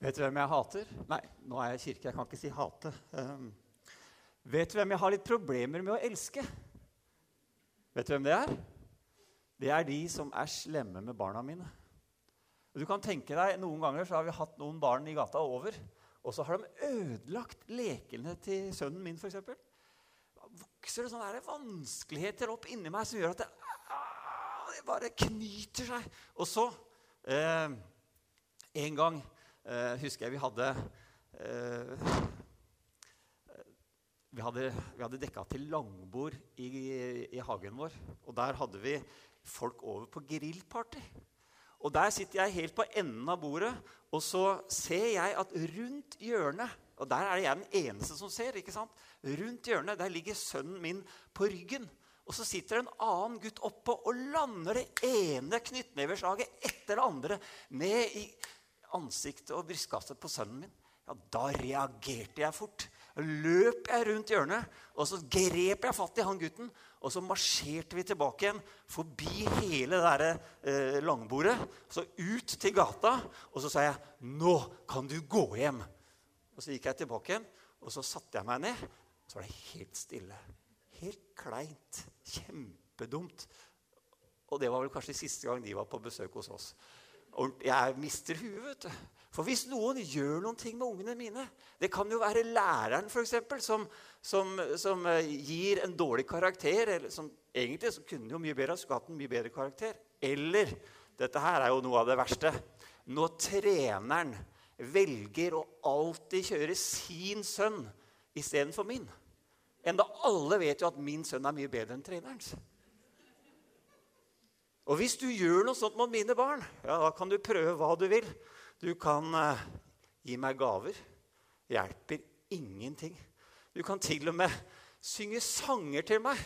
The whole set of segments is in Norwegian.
Vet du hvem jeg hater? Nei, nå er jeg i kirke. Jeg kan ikke si hate. Um, vet du hvem jeg har litt problemer med å elske? Vet du hvem det er? Det er de som er slemme med barna mine. Du kan tenke deg, Noen ganger så har vi hatt noen barn i gata over, og så har de ødelagt lekene til sønnen min, f.eks. Vokser det sånne vanskeligheter opp inni meg som gjør at det, ah, det bare knyter seg. Og så eh, En gang eh, husker jeg vi hadde eh, vi hadde, hadde dekka til langbord i, i, hagen vår. Og der hadde vi folk over på grillparty. Og der sitter jeg helt på enden av bordet, og så ser jeg at rundt hjørnet Og der er det jeg den eneste som ser. ikke sant? Rundt hjørnet der ligger sønnen min på ryggen. Og så sitter en annen gutt oppå og lander det ene knyttneveslaget etter det andre ned i ansiktet og brystkastet på sønnen min. Ja, Da reagerte jeg fort. løp jeg rundt hjørnet, og så grep jeg fatt i han gutten. Og så marsjerte vi tilbake igjen forbi hele det der, eh, langbordet. Så ut til gata. Og så sa jeg 'Nå kan du gå hjem'. Og så gikk jeg tilbake igjen, og så satte jeg meg ned. Så var det helt stille. Helt kleint. Kjempedumt. Og det var vel kanskje siste gang de var på besøk hos oss. Jeg mister huet, vet du. For hvis noen gjør noen ting med ungene mine Det kan jo være læreren for eksempel, som, som, som eh, gir en dårlig karakter. Eller som, egentlig så kunne jo mye bedre skulle hatt en mye bedre karakter. Eller dette her er jo noe av det verste. Når treneren velger å alltid kjøre sin sønn istedenfor min. Enda alle vet jo at min sønn er mye bedre enn trenerens. Og hvis du gjør noe sånt mot mine barn, ja, da kan du prøve hva du vil. Du kan eh, gi meg gaver. Hjelper ingenting. Du kan til og med synge sanger til meg.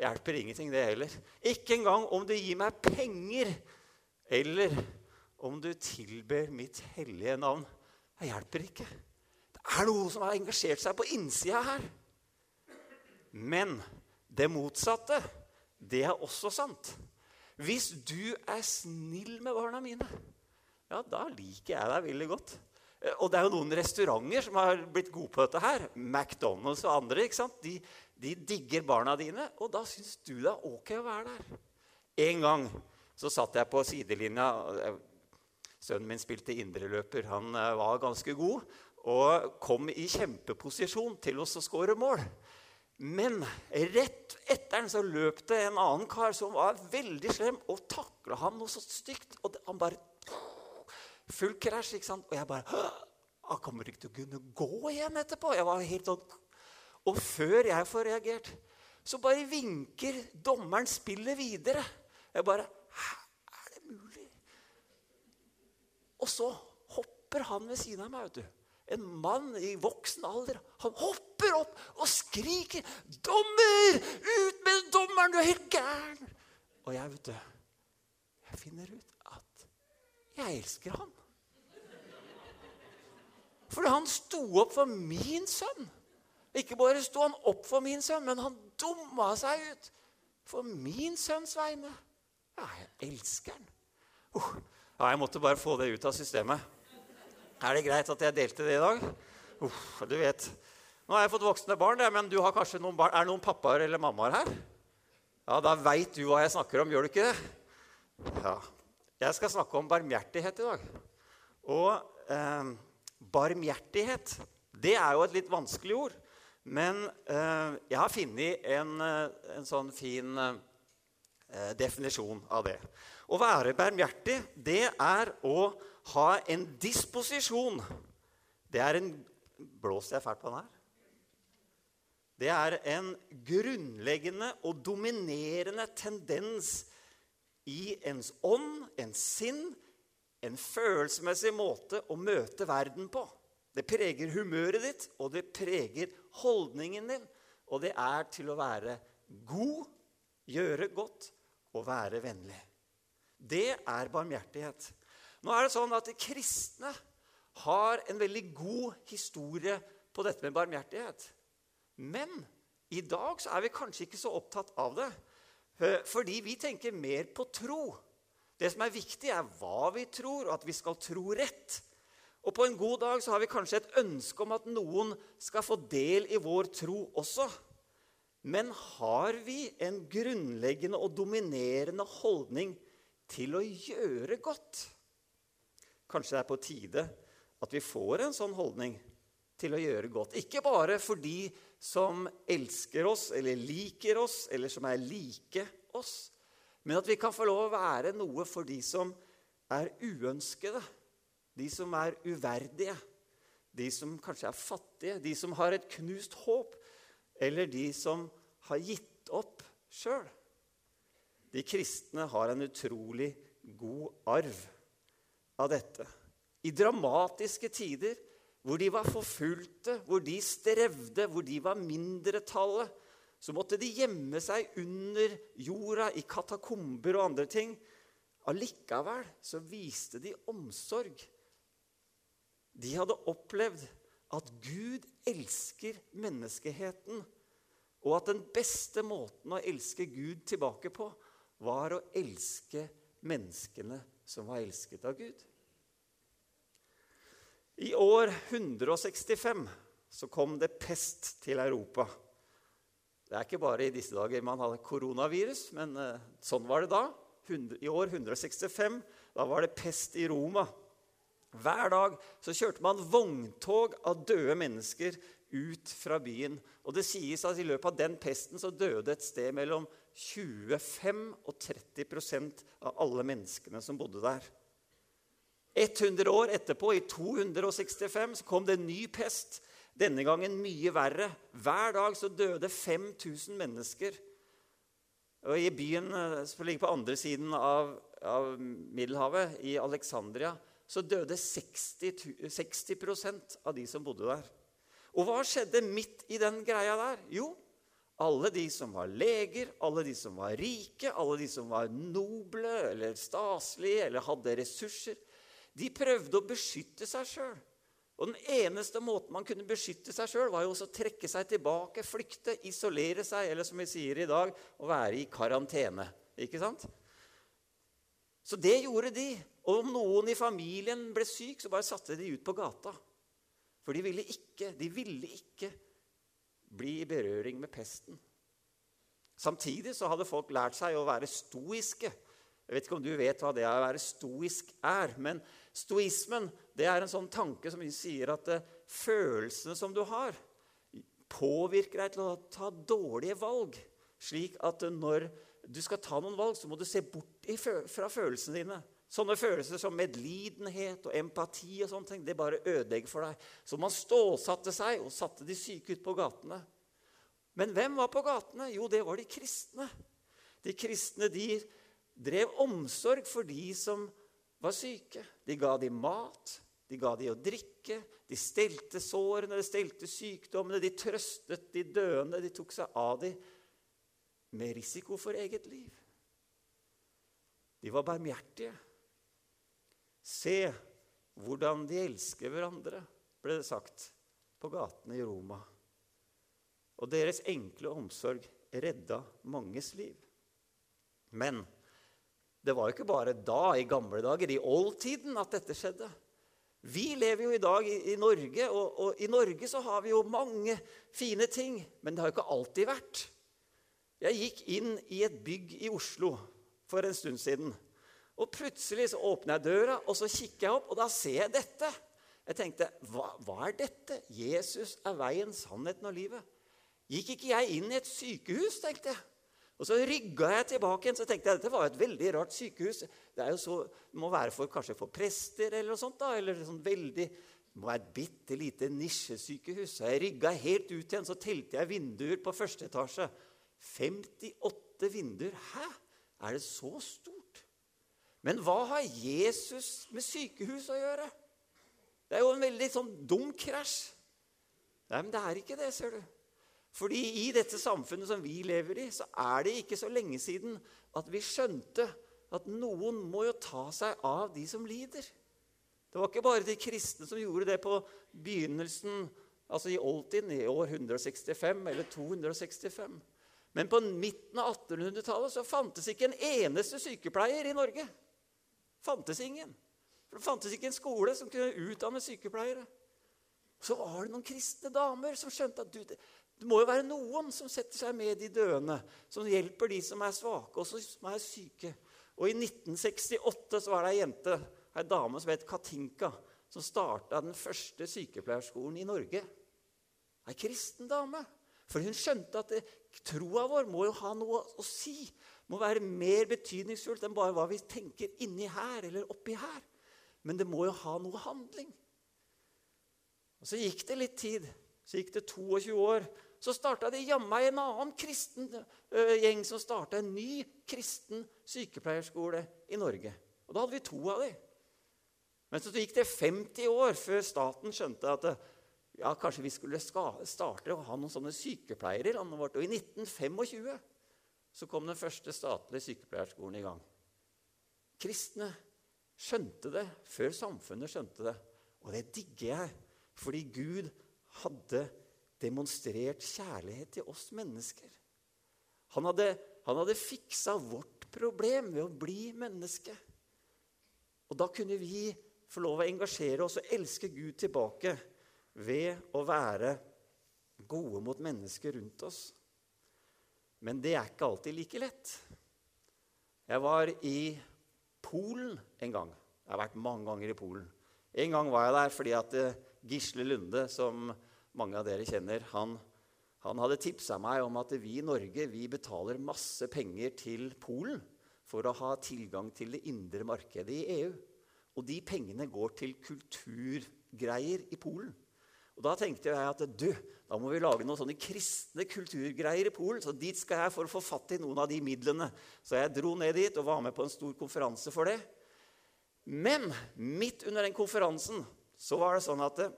Hjelper ingenting, det heller. Ikke engang om du gir meg penger, eller om du tilber mitt hellige navn. Det hjelper ikke. Det er noe som har engasjert seg på innsida her. Men det motsatte, det er også sant. Hvis du er snill med barna mine, ja, da liker jeg deg veldig godt. Eh, og det er jo noen restauranter som har blitt gode på dette her. McDonald's og andre. ikke sant? De, de digger barna dine, og da syns du det er ok å være der. En gang så satt jeg på sidelinja. Sønnen min spilte indreløper. Han eh, var ganske god og kom i kjempeposisjon til å skåre mål. Men rett etter den så løp det en annen kar som var veldig slem, og takla ham noe så stygt. Og han bare Full krasj, ikke sant? Og jeg bare Han kommer ikke til å kunne gå igjen etterpå. Jeg var helt sånn... Og før jeg får reagert, så bare vinker dommeren spillet videre. Jeg bare Er det mulig? Og så hopper han ved siden av meg. vet du. En mann i voksen alder. Han hopper opp og skriker 'Dommer! Ut med dommeren! Du er helt gæren!' Og jeg, vet du Jeg finner ut at jeg elsker han. Fordi han sto opp for min sønn. Ikke bare sto han opp for min sønn, men han dumma seg ut for min sønns vegne. Ja, jeg elsker han. Uh, ja, jeg måtte bare få det ut av systemet. Er det greit at jeg delte det i dag? Uff, du vet, Nå har jeg fått voksne barn, men du har kanskje noen barn. er det noen pappaer eller mammaer her? Ja, Da veit du hva jeg snakker om, gjør du ikke det? Ja. Jeg skal snakke om barmhjertighet i dag. Og eh, barmhjertighet, det er jo et litt vanskelig ord. Men eh, jeg har funnet en, eh, en, sånn fin eh, definisjon av det. Å være barmhjertig, det er å ha en disposisjon. Det er en Blåser jeg fælt på den her? Det er en grunnleggende og dominerende tendens i ens ånd, ens sinn, en følelsesmessig måte å møte verden på. Det preger humøret ditt, og det preger holdningen din. Og det er til å være god, gjøre godt og være vennlig. Det er barmhjertighet. Nå er det sånn at de kristne har en veldig god historie på dette med barmhjertighet. Men i dag så er vi kanskje ikke så opptatt av det. Eh, fordi vi tenker mer på tro. Det som er viktig, er hva vi tror, og at vi skal tro rett. Og på en god dag så har vi kanskje et ønske om at noen skal få del i vår tro også. Men har vi en grunnleggende og dominerende holdning til å gjøre godt? Kanskje det er på tide at vi får en sånn holdning til å gjøre godt. Ikke bare for de som elsker oss eller liker oss, eller som er like oss, men at vi kan få lov å være noe for de som er uønskede de som er uverdige, de som kanskje er fattige, de som har et knust håp, eller de som har gitt opp sjøl. De kristne har en utrolig god arv av dette. I dramatiske tider hvor de var forfulgte, hvor de strevde, hvor de var mindretallet, så måtte de gjemme seg under jorda i katakomber og andre ting. Allikevel så viste de omsorg de hadde opplevd at Gud elsker menneskeheten, og at den beste måten å elske Gud tilbake på, var å elske menneskene som var elsket av Gud. I år 165 så kom det pest til Europa. Det er ikke bare i disse dager man hadde koronavirus, men eh, sånn var det da. I år 165 da var det pest i Roma. Hver dag så kjørte man vogntog av døde mennesker ut fra byen. Og det sies at i løpet av den pesten så døde et sted mellom 25 og 30% av alle menneskene som bodde der. 100 år etterpå, i 265, så kom det en ny pest. Denne gangen mye verre. Hver dag så døde 5000 mennesker. Og I byen eh, som ligger på andre siden av, av Middelhavet, i Alexandria, så døde 60, 60 av de som bodde der. Og hva skjedde midt i den greia der? Jo, alle de som var leger, alle de som var rike, alle de som var noble eller staselige eller hadde ressurser, de prøvde å beskytte seg sjøl. Og den eneste måten man kunne beskytte seg sjøl, var jo også å trekke seg tilbake, flykte, isolere seg, eller som vi sier i dag, å være i karantene. Ikke sant? Så det gjorde de. Og om noen i familien ble syk, så bare satte de ut på gata. For de ville ikke, de ville ikke bli i berøring med pesten. Samtidig så hadde folk lært seg å være stoiske. Jeg vet ikke om du vet hva det å være stoisk er, men stoismen det er en sånn tanke som sier at uh, følelsene som du har, påvirker deg til å ta dårlige valg. Slik at uh, når du skal ta noen valg, så må du se bort fra følelsene dine. Sånne følelser som medlidenhet og empati og sånne ting, det bare ødelegger for deg. Så man stålsatte seg og satte de syke ut på gatene. Men hvem var på gatene? Jo, det var de kristne. De kristne de drev omsorg for de som var syke. De ga dem mat, de ga dem å drikke, de stelte sårene, de stelte sykdommene, de trøstet de døende, de tok seg av dem med risiko for eget liv. De var barmhjertige. Se hvordan de elsker hverandre, ble det sagt på gatene i Roma. Og deres enkle omsorg redda manges liv. Men det var jo ikke bare da, i gamle dager, i oldtiden, at dette skjedde. Vi lever jo i dag i, i Norge, og, og, i Norge så har vi jo mange fine ting. Men det har jo ikke alltid vært. Jeg gikk inn i et bygg i Oslo for en stund siden. Og Plutselig så åpner jeg døra, og så kikker jeg opp, og da ser jeg dette. Jeg tenkte, hva, hva er dette? Jesus er veien, sannheten og livet. Gikk ikke jeg inn i et sykehus, tenkte jeg. Og Så rygga jeg tilbake igjen, så tenkte jeg dette var et veldig rart sykehus. Det så, det må være for, kanskje for prester eller noe sånt. da, eller sånn veldig, Det må være et bitte lite nisjesykehus. Så jeg rygga helt ut igjen, så telte jeg vinduer på første etasje. 58 vinduer. Hæ? Er det så stort? Men hva har Jesus med sykehus å gjøre? Det er jo en veldig sånn dum krasj. Nei, men det er ikke det, ser du. Fordi i dette samfunnet som vi lever i, så er det ikke så lenge siden at vi skjønte at noen må jo ta seg av de som lider. Det var ikke bare de kristne som gjorde det på begynnelsen, altså i oldtiden, i år 165 eller 265. Men på midten av 1800-tallet så fantes ikke en eneste sykepleier i Norge. Fantes ingen. For Det fantes ikke en skole som kunne utdanne sykepleiere. Så var det noen kristne damer som skjønte at du, det må jo være noen som setter seg med de døende, som hjelper de som er svake, og som er syke. Og I 1968 så var det ei jente, ei dame som het Katinka, som starta den første sykepleierskolen i Norge. Ei kristen dame. For hun skjønte at det, troa vår må jo ha noe å si. Må være mer betydningsfullt enn bare hva vi tenker inni her eller oppi her. Men det må jo ha noe handling. Og Så gikk det litt tid. Så gikk det 22 år. Så starta det jammen en annen kristen gjeng som starta en ny kristen sykepleierskole i Norge. Og da hadde vi to av dem. Men så gikk det 50 år før staten skjønte at ja, kanskje vi skulle starte å ha noen sånne sykepleiere i landet vårt. Og i 1925 så kom den første statlige sykepleierskolen i gang. Kristne skjønte det før samfunnet skjønte det. Og det digger jeg, fordi Gud hadde demonstrert kjærlighet til oss mennesker. Han hadde, han hadde fiksa vårt problem ved å bli menneske. Og da kunne vi få lov å engasjere oss og elske Gud tilbake ved å være gode mot mennesker rundt oss. Men det er ikke alltid like lett. Jeg var i Polen en gang. Jeg har vært mange ganger i Polen. En gang var jeg der fordi at eh, Gisle Lunde, som mange av dere kjenner, han, han hadde tipsa meg om at vi i Norge vi betaler masse penger til Polen for å ha tilgang til det indre markedet i EU. Og de pengene går til kulturgreier i Polen. Og Da tenkte jeg at du, da må vi lage noen sånne kristne kulturgreier i Polen. Så dit skal jeg for å få fatt i noen av de midlene. Så jeg dro ned dit og var med på en stor konferanse for det. Men midt under den konferansen så var det sånn at eh,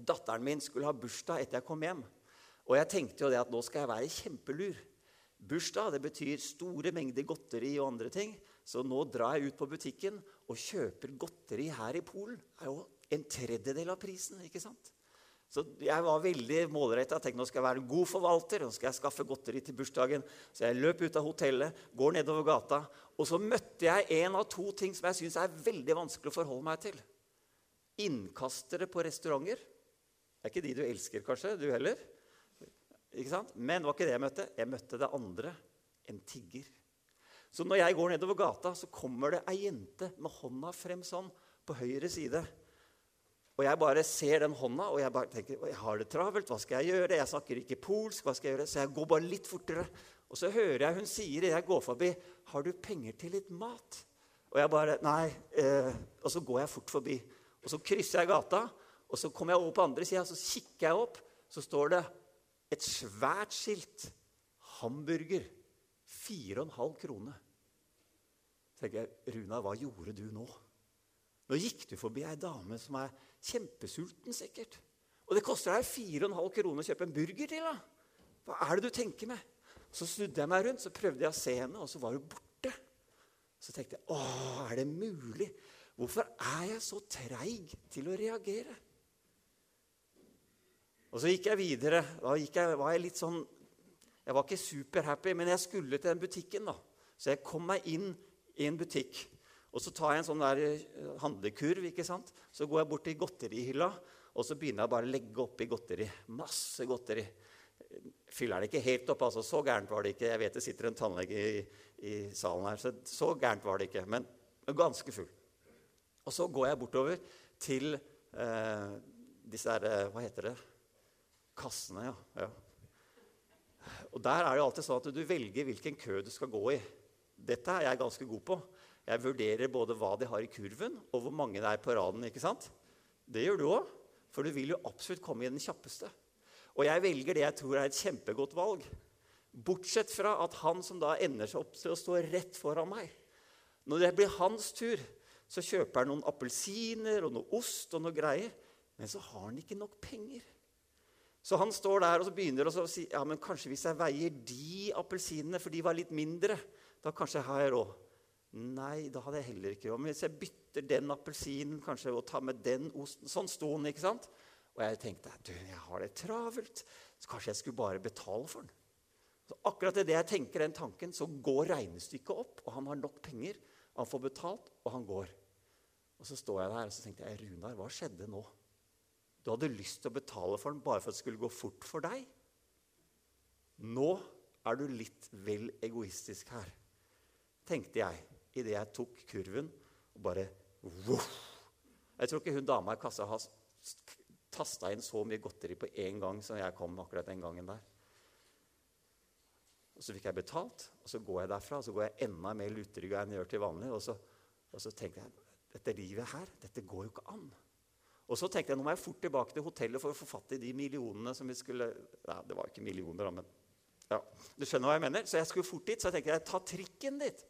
datteren min skulle ha bursdag etter jeg kom hjem. Og jeg tenkte jo det at nå skal jeg være kjempelur. Bursdag det betyr store mengder godteri og andre ting. Så nå drar jeg ut på butikken og kjøper godteri her i Polen. Det er jo en tredjedel av prisen. ikke sant? Så jeg var veldig målretta. Nå skal jeg være en god forvalter. Nå skal jeg skaffe godteri til bursdagen. Så jeg løp ut av hotellet, går nedover gata. Og så møtte jeg en av to ting som jeg syns er veldig vanskelig å forholde meg til. Innkastere på restauranter. Det er ikke de du elsker, kanskje? Du heller? Ikke sant? Men det var ikke det jeg møtte. Jeg møtte det andre. En tigger. Så når jeg går nedover gata, så kommer det ei jente med hånda frem sånn på høyre side. Og jeg bare ser den hånda og jeg bare tenker jeg har det travelt. Hva skal jeg gjøre? Jeg snakker ikke polsk. hva skal jeg gjøre? Så jeg går bare litt fortere. Og så hører jeg hun sier jeg går forbi, 'Har du penger til litt mat?' Og jeg bare Nei. Eh, og så går jeg fort forbi. Og så krysser jeg gata, og så kommer jeg over på andre sida, så kikker jeg opp. Så står det et svært skilt. Hamburger. 4,5 kroner. Så tenker jeg, Runa, hva gjorde du nå? Nå gikk du forbi ei dame som er kjempesulten, sikkert. Og det koster deg 4,5 kroner å kjøpe en burger til. da. Hva er det du tenker med? Så snudde jeg meg rundt, så prøvde jeg å se henne, og så var hun borte. Så tenkte jeg, å, er det mulig? Hvorfor er jeg så treig til å reagere? Og så gikk jeg videre. Da gikk jeg, var jeg litt sånn Jeg var ikke superhappy, men jeg skulle til den butikken. da. Så jeg kom meg inn i en butikk. Og så tar jeg en sånn der eh, handlekurv. ikke sant? Så går jeg bort til godterihylla og så begynner jeg bare å legge oppi godteri. Masse godteri. Fyller det ikke helt opp. altså Så gærent var det ikke. Jeg vet det sitter en tannlege i, i salen her, så så gærent var det ikke. Men ganske full. Og så går jeg bortover til eh, disse her, eh, Hva heter det? Kassene, ja. ja. Og der er det alltid sånn at du velger hvilken kø du skal gå i. Dette er jeg ganske god på. Jeg vurderer både hva de har i kurven, og hvor mange det er på raden. ikke sant? Det gjør du òg, for du vil jo absolutt komme i den kjappeste. Og jeg velger det jeg tror er et kjempegodt valg. Bortsett fra at han som da ender seg opp til å stå rett foran meg Når det blir hans tur, så kjøper han noen appelsiner og noe ost og noe greier. Men så har han ikke nok penger. Så han står der og så begynner å si ja, men kanskje hvis jeg veier de appelsinene, for de var litt mindre, da kanskje har jeg råd. Nei, da hadde jeg heller ikke råd. Men hvis jeg bytter den appelsinen kanskje, og tar med den osten Sånn sto den. ikke sant? Og jeg tenkte du, jeg har det travelt. Så kanskje jeg skulle bare betale for den. Så akkurat idet jeg tenker den tanken, så går regnestykket opp, og han har nok penger. Han får betalt, og han går. Og så står jeg der og så tenkte jeg, Runar, hva skjedde nå? Du hadde lyst til å betale for den bare for at det skulle gå fort for deg. Nå er du litt vel egoistisk her, tenkte jeg idet jeg tok kurven og bare voff. Jeg tror ikke hun dama i kassa har tasta inn så mye godteri på én gang som jeg kom akkurat den gangen der. Og Så fikk jeg betalt, og så går jeg derfra og så går jeg enda mer lutrygga enn jeg gjør til vanlig. Og så, og så tenkte jeg dette livet her, dette går jo ikke an. Og så tenkte jeg nå må jeg fort tilbake til hotellet for å få fatt i de millionene som vi skulle Nei, det var ikke millioner, men ja, du skjønner hva jeg mener. Så jeg skulle fort dit, så jeg tenkte jeg ta trikken dit.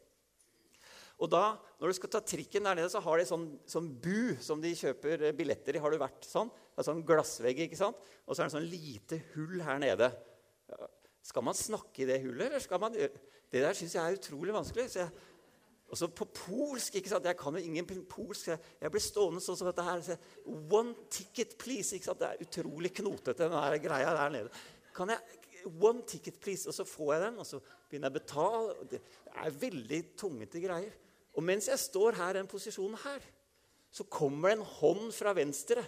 Og da, når du skal ta trikken der nede, så har de sånn, sånn bu som de kjøper billetter i. Har du vært sånn? Det er sånn glassvegg, ikke sant? Og så er det sånn lite hull her nede. Skal man snakke i det hullet, eller skal man Det der syns jeg er utrolig vanskelig. så jeg og så på polsk ikke sant? Jeg kan jo ingen polsk. Jeg blir stående sånn som dette her. Så One ticket, please. ikke sant? Det er utrolig knotete, den der greia der nede. Kan jeg, One ticket, please. Og så får jeg den, og så begynner jeg å betale. Det er veldig tungete greier. Og mens jeg står her i den posisjonen her, så kommer det en hånd fra venstre.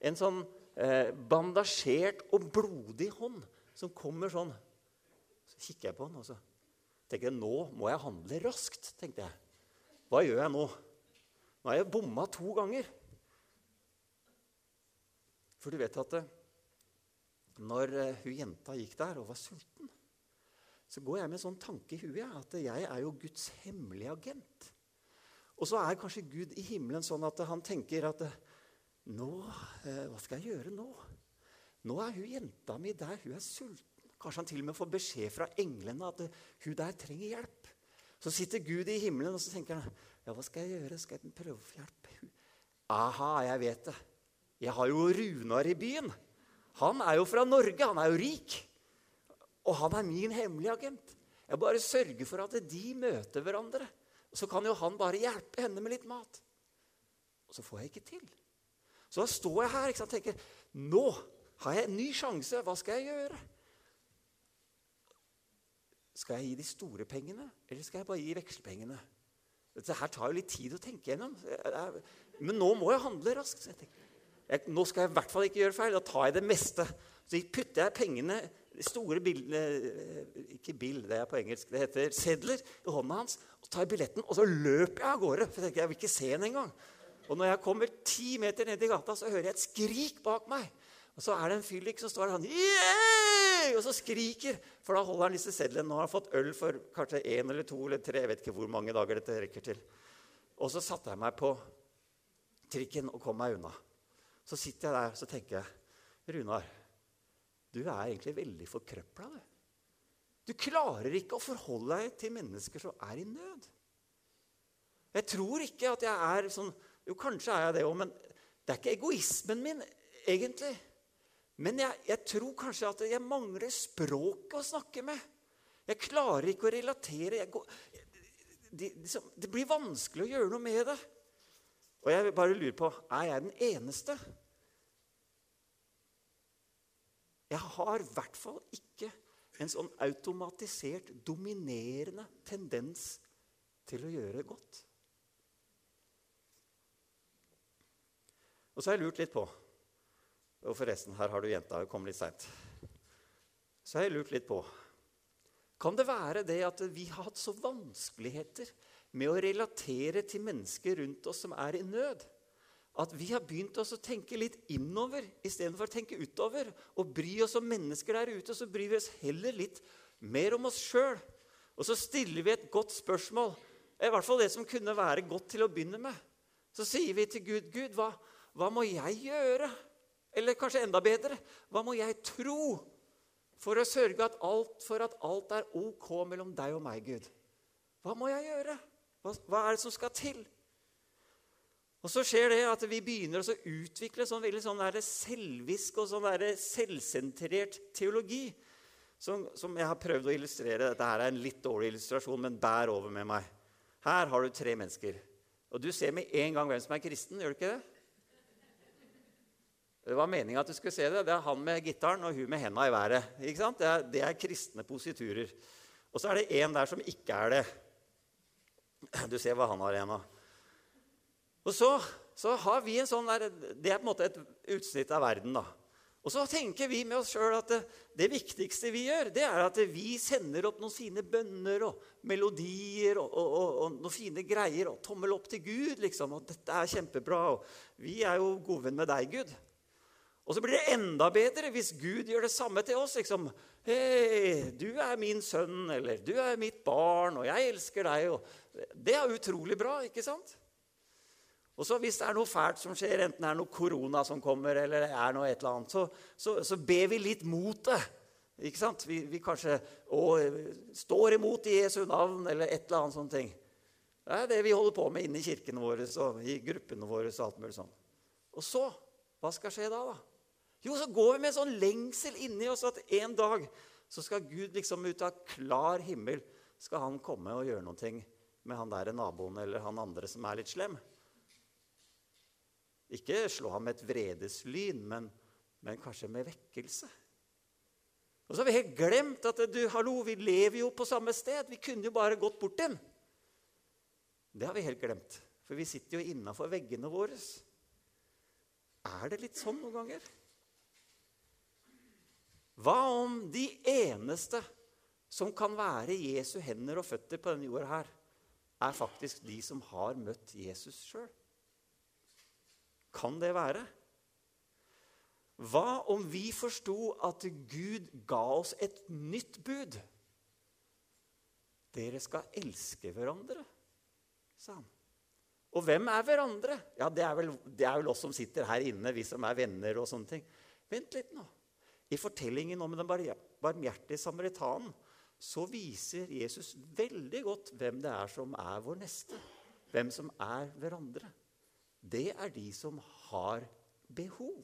En sånn eh, bandasjert og blodig hånd som kommer sånn. Så kikker jeg på den, og så tenker jeg nå må jeg handle raskt. tenkte jeg. Hva gjør jeg nå? Nå har jeg bomma to ganger. For du vet at eh, når eh, hun jenta gikk der og var sulten, så går jeg med en sånn tanke i huet at jeg er jo Guds hemmelige agent. Og så er kanskje Gud i himmelen sånn at han tenker at eh, nå, Hva skal jeg gjøre nå? Nå er hun jenta mi der. Hun er sulten. Kanskje han til og med får beskjed fra englene at hun der trenger hjelp. Så sitter Gud i himmelen og så tenker han, ja, hva skal jeg gjøre? Skal jeg prøve å hjelpe henne? Aha, jeg vet det. Jeg har jo Runar i byen. Han er jo fra Norge. Han er jo rik. Og han er min hemmelige agent. Jeg bare sørger for at de møter hverandre. Så kan jo han bare hjelpe henne med litt mat. Og så får jeg ikke til. Så da står jeg her og tenker nå har jeg en ny sjanse. Hva skal jeg gjøre? Skal jeg gi de store pengene, eller skal jeg bare gi vekselpengene? Dette her tar jo litt tid å tenke gjennom. Men nå må jeg handle raskt. Jeg tenker, jeg, nå skal jeg i hvert fall ikke gjøre feil. Da tar jeg det meste. Så putter jeg pengene, store bildene Ikke bill, det er på engelsk. Det heter sedler i hånda hans. Og tar billetten, og så løper jeg av gårde. For jeg tenker, jeg vil ikke se henne engang. Og når jeg kommer ti meter ned i gata, så hører jeg et skrik bak meg. Og så er det en fyllik som står han! Og så skriker. For da holder han disse sedlene. Nå har han fått øl for kanskje én eller to eller tre. Jeg vet ikke hvor mange dager dette rekker til. Og så satte jeg meg på trikken og kom meg unna. Så sitter jeg der så tenker jeg Runar, du er egentlig veldig forkrøpla, du. Klarer ikke å forholde deg til mennesker som er i nød. Jeg tror ikke at jeg er sånn Jo, kanskje er jeg det òg, men det er ikke egoismen min, egentlig. Men jeg, jeg, tror kanskje at jeg mangler språket å snakke med. Jeg klarer ikke å relatere. Går, det, det, blir vanskelig å gjøre noe med det. Og jeg bare lurer på er jeg den eneste. Jeg har i hvert fall ikke en sånn automatisert, dominerende tendens til å gjøre godt. Og så har jeg lurt litt på og forresten, her har du jenta. Hun kom litt seint. Så har jeg lurt litt på Kan det være det at vi har hatt så vanskeligheter med å relatere til mennesker rundt oss som er i nød? At vi har begynt oss å tenke litt innover istedenfor å tenke utover. Og bry oss om mennesker der ute, så bryr vi oss heller litt mer om oss sjøl. Og så stiller vi et godt spørsmål, i hvert fall det som kunne være godt til å begynne med. Så sier vi til Gud, 'Gud, hva, hva må jeg gjøre?' Eller kanskje enda bedre hva må jeg tro for å sørge at alt, for at alt er ok mellom deg og meg, Gud? Hva må jeg gjøre? Hva, hva er det som skal til? Og så skjer det at vi begynner å utvikle sånn veldig sånn selvisk og sånn selvsentrert teologi. Som, som, jeg har prøvd å illustrere. Dette her er en litt dårlig illustrasjon, men bær over med meg. Her har du tre mennesker. Og du ser med en gang hvem som er kristen. gjør du ikke det? Det var meninga at du skulle se det. Det er han med gitaren og hun med henda i været. Ikke sant? Det er, det er kristne positurer. Og så er det en der som ikke er det. Du ser hva han har igjen av. Og så så har vi en sånn der, Det er på en måte et utsnitt av verden. da. Og så tenker vi med oss sjøl at det, det, viktigste vi gjør, det er at vi sender opp noen fine bønner og melodier og, og, og, og noen fine greier og tommel opp til Gud. liksom, og 'Dette er kjempebra, og vi er jo godvenn med deg, Gud'. Og så blir det enda bedre hvis Gud gjør det samme til oss. liksom, 'Hei, du er min sønn', eller 'du er mitt barn', og 'jeg elsker deg'. Og det er utrolig bra, ikke sant? Og så Hvis det er noe fælt som skjer, enten det er noe korona som kommer, eller det er noe et eller annet, så, så, så ber vi litt mot det. Ikke sant? Vi, vi kanskje å, står imot i Jesu navn, eller et eller annet sånt ting. Det er det vi holder på med inne i kirkene våre og i gruppene våre. Og alt mulig sånn. Og så Hva skal skje da? da? Jo, så går vi med en sånn lengsel inni oss at en dag så skal Gud liksom ut av klar himmel skal han komme og gjøre noe med han der naboen eller han andre som er litt slem. Ikke slå ham med et vredeslyn, men, men kanskje med vekkelse. Og så har vi helt glemt at du, hallo, vi lever jo på samme sted. Vi kunne jo bare gått bort dem. Det har vi helt glemt, for vi sitter jo innafor veggene våre. Er det litt sånn noen ganger? Hva om de eneste som kan være Jesu hender og føtter på denne jorda her, er faktisk de som har møtt Jesus sjøl? Kan det være? Hva om vi forsto at Gud ga oss et nytt bud? Dere skal elske hverandre, sa han. Og hvem er hverandre? Ja, Det er vel, det er vel oss som sitter her inne, vi som er venner og sånne ting. Vent litt nå. I fortellingen om den barmhjertige samaritanen så viser Jesus veldig godt hvem det er som er vår neste. Hvem som er hverandre det er de som har behov.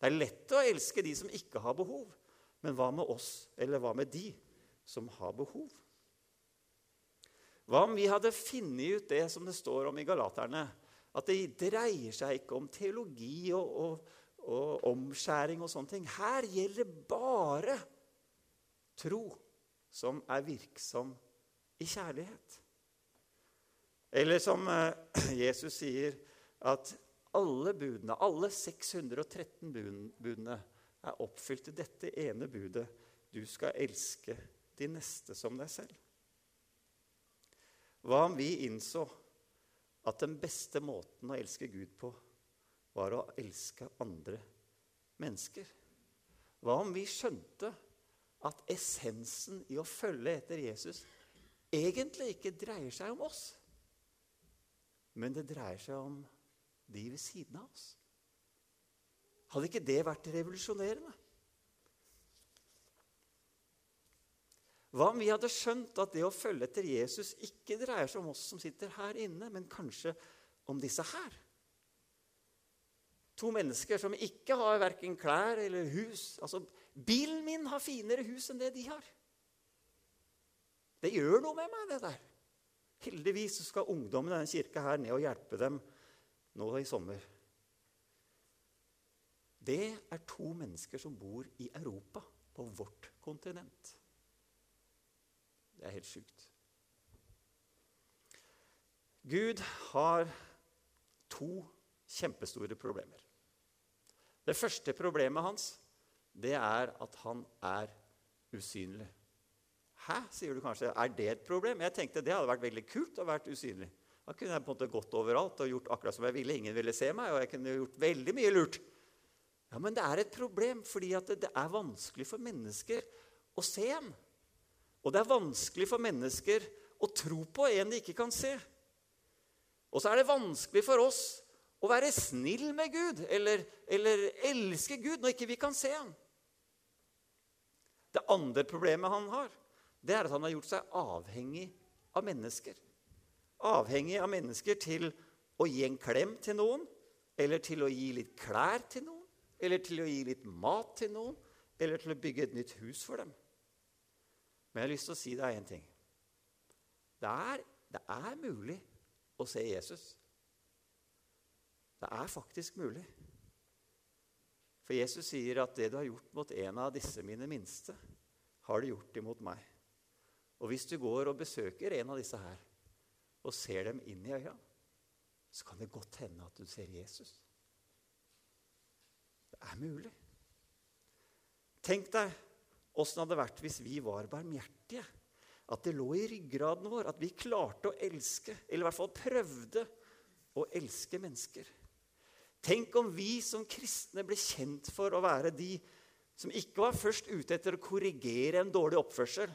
Det er lett å elske de som ikke har behov. Men hva med oss, eller hva med de som har behov? Hva om vi hadde funnet ut det som det står om i Galaterne? At det dreier seg ikke om teologi og, og, og omskjæring og sånne ting. Her gjelder det bare tro som er virksom i kjærlighet. Eller som eh, Jesus sier, at alle budene, alle 613 budene, er oppfylt i dette ene budet. Du skal elske de neste som deg selv. Hva om vi innså at den beste måten å elske Gud på, var å elske andre mennesker? Hva om vi skjønte at essensen i å følge etter Jesus egentlig ikke dreier seg om oss? Men det dreier seg om de ved siden av oss. Hadde ikke det vært revolusjonerende? Hva om vi hadde skjønt at det å følge etter Jesus ikke dreier seg om oss som sitter her inne, men kanskje om disse her? To mennesker som ikke har verken klær eller hus. Altså, Bilen min har finere hus enn det de har. Det gjør noe med meg, det der. Heldigvis skal ungdommen i denne kirka her ned og hjelpe dem nå i sommer. Det er to mennesker som bor i Europa, på vårt kontinent. Det er helt sjukt. Gud har to kjempestore problemer. Det første problemet hans det er at han er usynlig. Hæ, sier du kanskje. Er det et problem? Jeg tenkte det hadde vært veldig kult å være usynlig. Da kunne jeg på en måte gått overalt og gjort akkurat som jeg ville. Ingen ville se meg, og jeg kunne gjort veldig mye lurt. Ja, Men det er et problem, fordi det er vanskelig for mennesker å se en. Og det er vanskelig for mennesker å tro på en de ikke kan se. Og så er det vanskelig for oss å være snill med Gud eller, eller elske Gud når ikke vi kan se ham. Det andre problemet han har, det er at han har gjort seg avhengig av mennesker. Avhengig av mennesker til å gi en klem til noen, eller til å gi litt klær til noen, eller til å gi litt mat til noen, eller til å bygge et nytt hus for dem. Men jeg har lyst til å si deg én ting. Det er, det er mulig å se Jesus. Det er faktisk mulig. For Jesus sier at det du har gjort mot en av disse mine minste, har du gjort imot meg. Og hvis du går og besøker en av disse her og ser dem inn i øya, så kan det godt hende at du ser Jesus. Det er mulig. Tenk deg åssen det hadde vært hvis vi var barmhjertige. At det lå i ryggraden vår, at vi klarte å elske, eller i hvert fall prøvde å elske mennesker. Tenk om vi som kristne ble kjent for å være de som ikke var først ute etter å korrigere en dårlig oppførsel,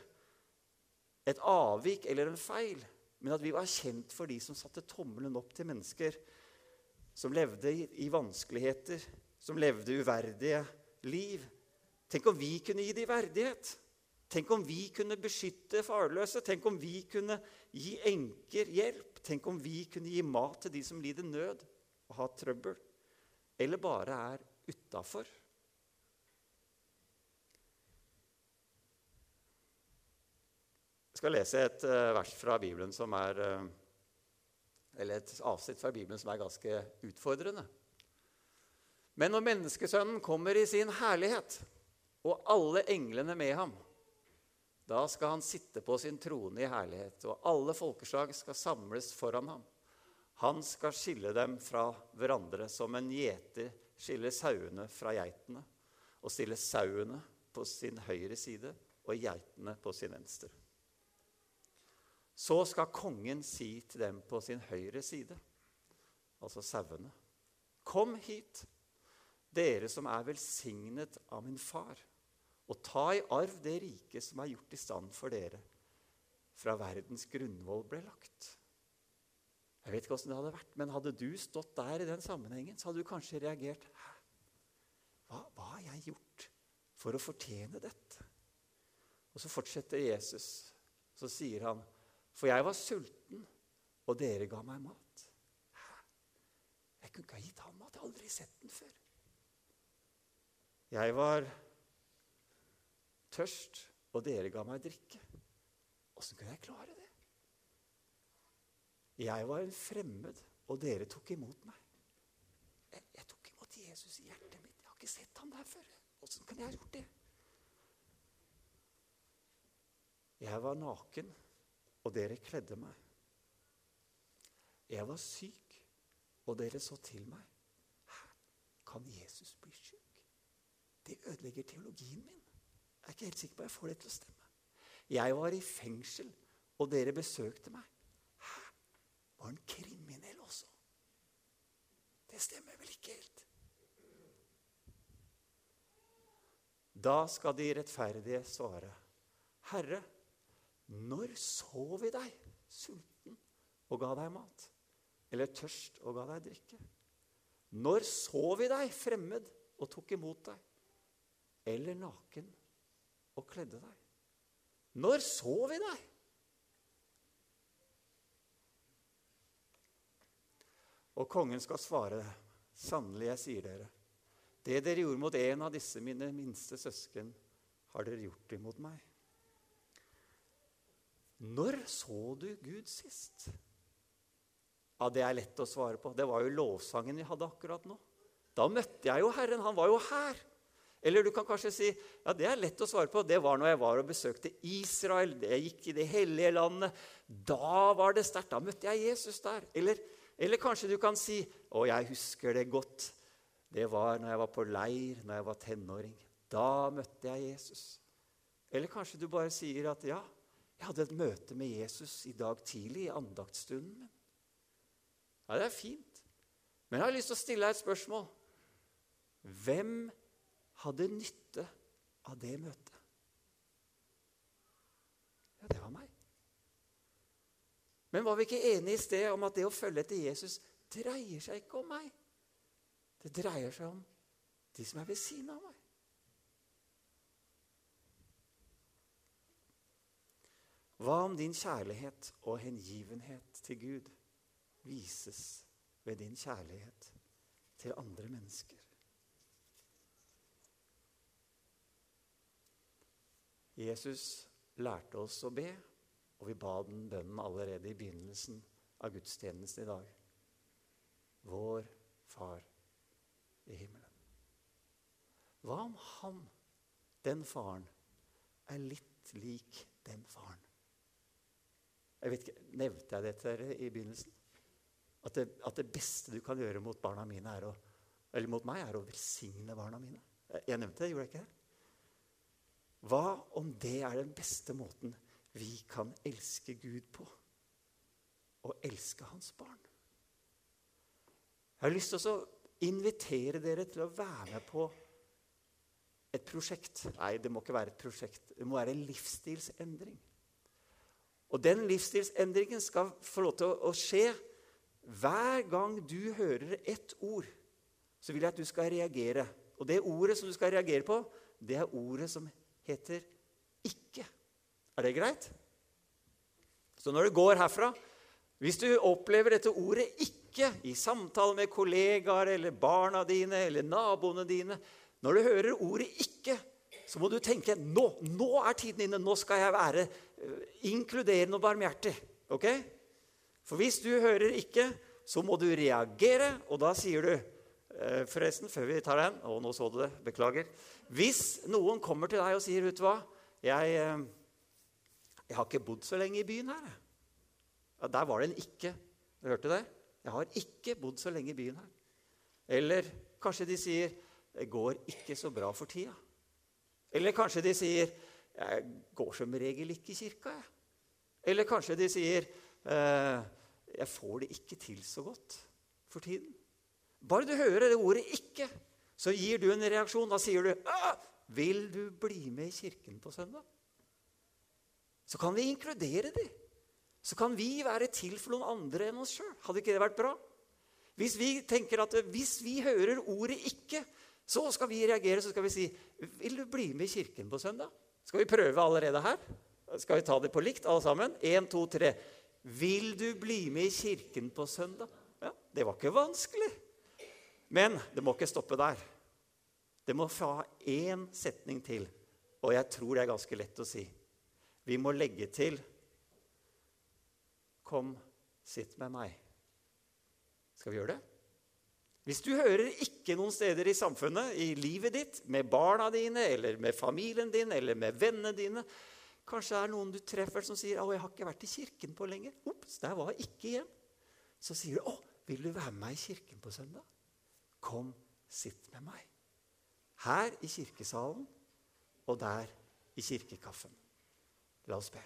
et avvik eller en feil, men at vi var kjent for de som satte tommelen opp til mennesker som levde i, i vanskeligheter, som levde uverdige liv. Tenk om vi kunne gi dem verdighet. Tenk om vi kunne beskytte farløse. Tenk om vi kunne gi enker hjelp. Tenk om vi kunne gi mat til de som lider nød og har trøbbel, eller bare er utafor. Skal lese et uh, vers fra Bibelen som er uh, Eller et avsnitt fra Bibelen som er ganske utfordrende. Men når menneskesønnen kommer i sin herlighet, og alle englene med ham, da skal han sitte på sin trone i herlighet, og alle folkeslag skal samles foran ham. Han skal skille dem fra hverandre som en gjeter skiller sauene fra geitene, og stille sauene på sin høyre side og geitene på sin venstre. Så skal kongen si til dem på sin høyre side, altså sauene, Kom hit, dere som er velsignet av min far, og ta i arv det riket som er gjort i stand for dere fra verdens grunnvoll ble lagt. Jeg vet ikke åssen det hadde vært, men hadde du stått der i den sammenhengen, så hadde du kanskje reagert Hæ? Hva, hva har jeg gjort for å fortjene dette? Og så fortsetter Jesus. Så sier han, for jeg var sulten, og dere ga meg mat. Jeg kunne ikke ha gitt ham mat. Jeg har aldri sett den før. Jeg var tørst, og dere ga meg drikke. Åssen kunne jeg klare det? Jeg var en fremmed, og dere tok imot meg. Jeg, jeg tok imot Jesus i hjertet mitt. Jeg har ikke sett ham der før. Åssen kunne jeg gjort det? Jeg var naken, og dere kledde meg. Jeg var syk, og dere så til meg. Hæ? Kan Jesus bli syk? Det ødelegger teologien min. Jeg er ikke helt sikker på at jeg får det til å stemme. Jeg var i fengsel, og dere besøkte meg. Hæ? Var han kriminell også? Det stemmer vel ikke helt? Da skal de rettferdige svare, Herre, når så vi deg sulten og ga deg mat? Eller tørst og ga deg drikke? Når så vi deg fremmed og tok imot deg? Eller naken og kledde deg? Når så vi deg? Og kongen skal svare, sannelig, jeg sier dere, det dere gjorde mot en av disse mine minste søsken, har dere gjort imot meg. Når så du Gud sist? Ja, Det er lett å svare på. Det var jo lovsangen vi hadde akkurat nå. Da møtte jeg jo Herren. Han var jo her. Eller du kan kanskje si ja, det er lett å svare på. Det var når jeg var og besøkte Israel. Jeg gikk i det hellige landet. Da var det sterkt. Da møtte jeg Jesus der. Eller, eller kanskje du kan si å, jeg husker det godt. Det var når jeg var på leir, når jeg var tenåring. Da møtte jeg Jesus. Eller kanskje du bare sier at ja, jeg hadde et møte med Jesus i dag tidlig, i andaktsstunden min. Ja, det er fint. Men jeg har lyst til å stille deg et spørsmål. Hvem hadde nytte av det møtet? Ja, det var meg. Men var vi ikke enige i sted om at det å følge etter Jesus dreier seg ikke om meg? Det dreier seg om de som er ved siden av meg. Hva om din kjærlighet og hengivenhet til Gud vises ved din kjærlighet til andre mennesker? Jesus lærte oss å be, og vi ba den bønnen allerede i begynnelsen av gudstjenesten i dag. Vår Far i himmelen. Hva om han, den faren, er litt lik den faren? Jeg vet ikke, Nevnte jeg det til dere i begynnelsen? At det, at det, beste du kan gjøre mot barna mine, er å, eller mot meg, er å velsigne barna mine. Jeg nevnte det, gjorde jeg ikke det? Hva om det er den beste måten vi kan elske Gud på? Å elske hans barn. Jeg har lyst til å invitere dere til å være med på et prosjekt. Nei, det må ikke være et prosjekt. Det må være en livsstilsendring. Og den livsstilsendringen skal få lov til å, skje hver gang du hører ett ord. Så vil jeg at du skal reagere. Og det ordet som du skal reagere på, det er ordet som heter 'ikke'. Er det greit? Så når du går herfra Hvis du opplever dette ordet 'ikke' i samtale med kollegaer eller barna dine eller naboene dine Når du hører ordet 'ikke', så må du tenke nå, nå er tiden inne. Nå skal jeg være eh, inkluderende og barmhjertig. Ok? For hvis du hører 'ikke', så må du reagere, og da sier du eh, Forresten, før vi tar den Å, nå så du det. Beklager. Hvis noen kommer til deg og sier, 'Vet du hva, jeg, eh, jeg har ikke bodd så lenge i byen her.' Ja, der var det en 'ikke'. Du hørte det? Jeg har ikke bodd så lenge i byen her. Eller kanskje de sier 'Det går ikke så bra for tida'. Eller kanskje de sier 'Jeg går som regel ikke i kirka', jeg. Eller kanskje de sier eh, 'Jeg får det ikke til så godt for tiden'. Bare du hører det ordet 'ikke', så gir du en reaksjon. Da sier du 'Vil du bli med i kirken på søndag?' Så kan vi inkludere de. Så kan vi være til for noen andre enn oss sjøl. Hadde ikke det vært bra? Hvis vi tenker at hvis vi hører ordet 'ikke', så skal vi reagere så skal vi si 'Vil du bli med i kirken på søndag?' Skal vi prøve allerede her? Skal vi ta det på likt, alle sammen? Én, to, tre. Vil du bli med i kirken på søndag? Ja, Det var ikke vanskelig. Men det må ikke stoppe der. Det må få én setning til, og jeg tror det er ganske lett å si. Vi må legge til Kom, sitt med meg. Skal vi gjøre det? Hvis du hører ikke noen steder i samfunnet, i livet ditt, med barna dine, eller med familien din, eller med vennene dine Kanskje det er noen du treffer som sier 'Å, jeg har ikke vært i kirken på lenge'. Ops, der var jeg ikke igjen. Så sier du 'Å, vil du være med meg i kirken på søndag?' Kom, sitt med meg. Her i kirkesalen og der i kirkekaffen. La oss be.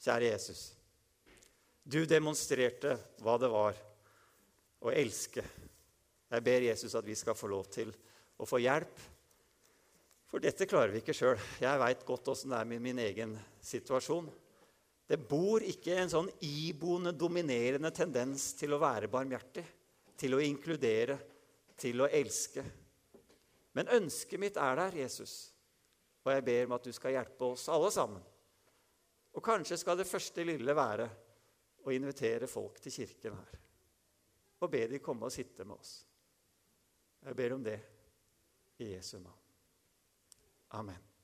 Kjære Jesus. Du demonstrerte hva det var å elske jeg ber Jesus at vi skal få lov til å få hjelp. For dette klarer vi ikke sjøl. Jeg veit godt åssen det er med min egen situasjon. Det bor ikke en sånn iboende, dominerende tendens til å være barmhjertig, til å inkludere, til å elske. Men ønsket mitt er der, Jesus, og jeg ber om at du skal hjelpe oss alle sammen. Og kanskje skal det første lille være å invitere folk til kirken her og be de komme og sitte med oss. Jeg ber om det i Jesu navn. Amen.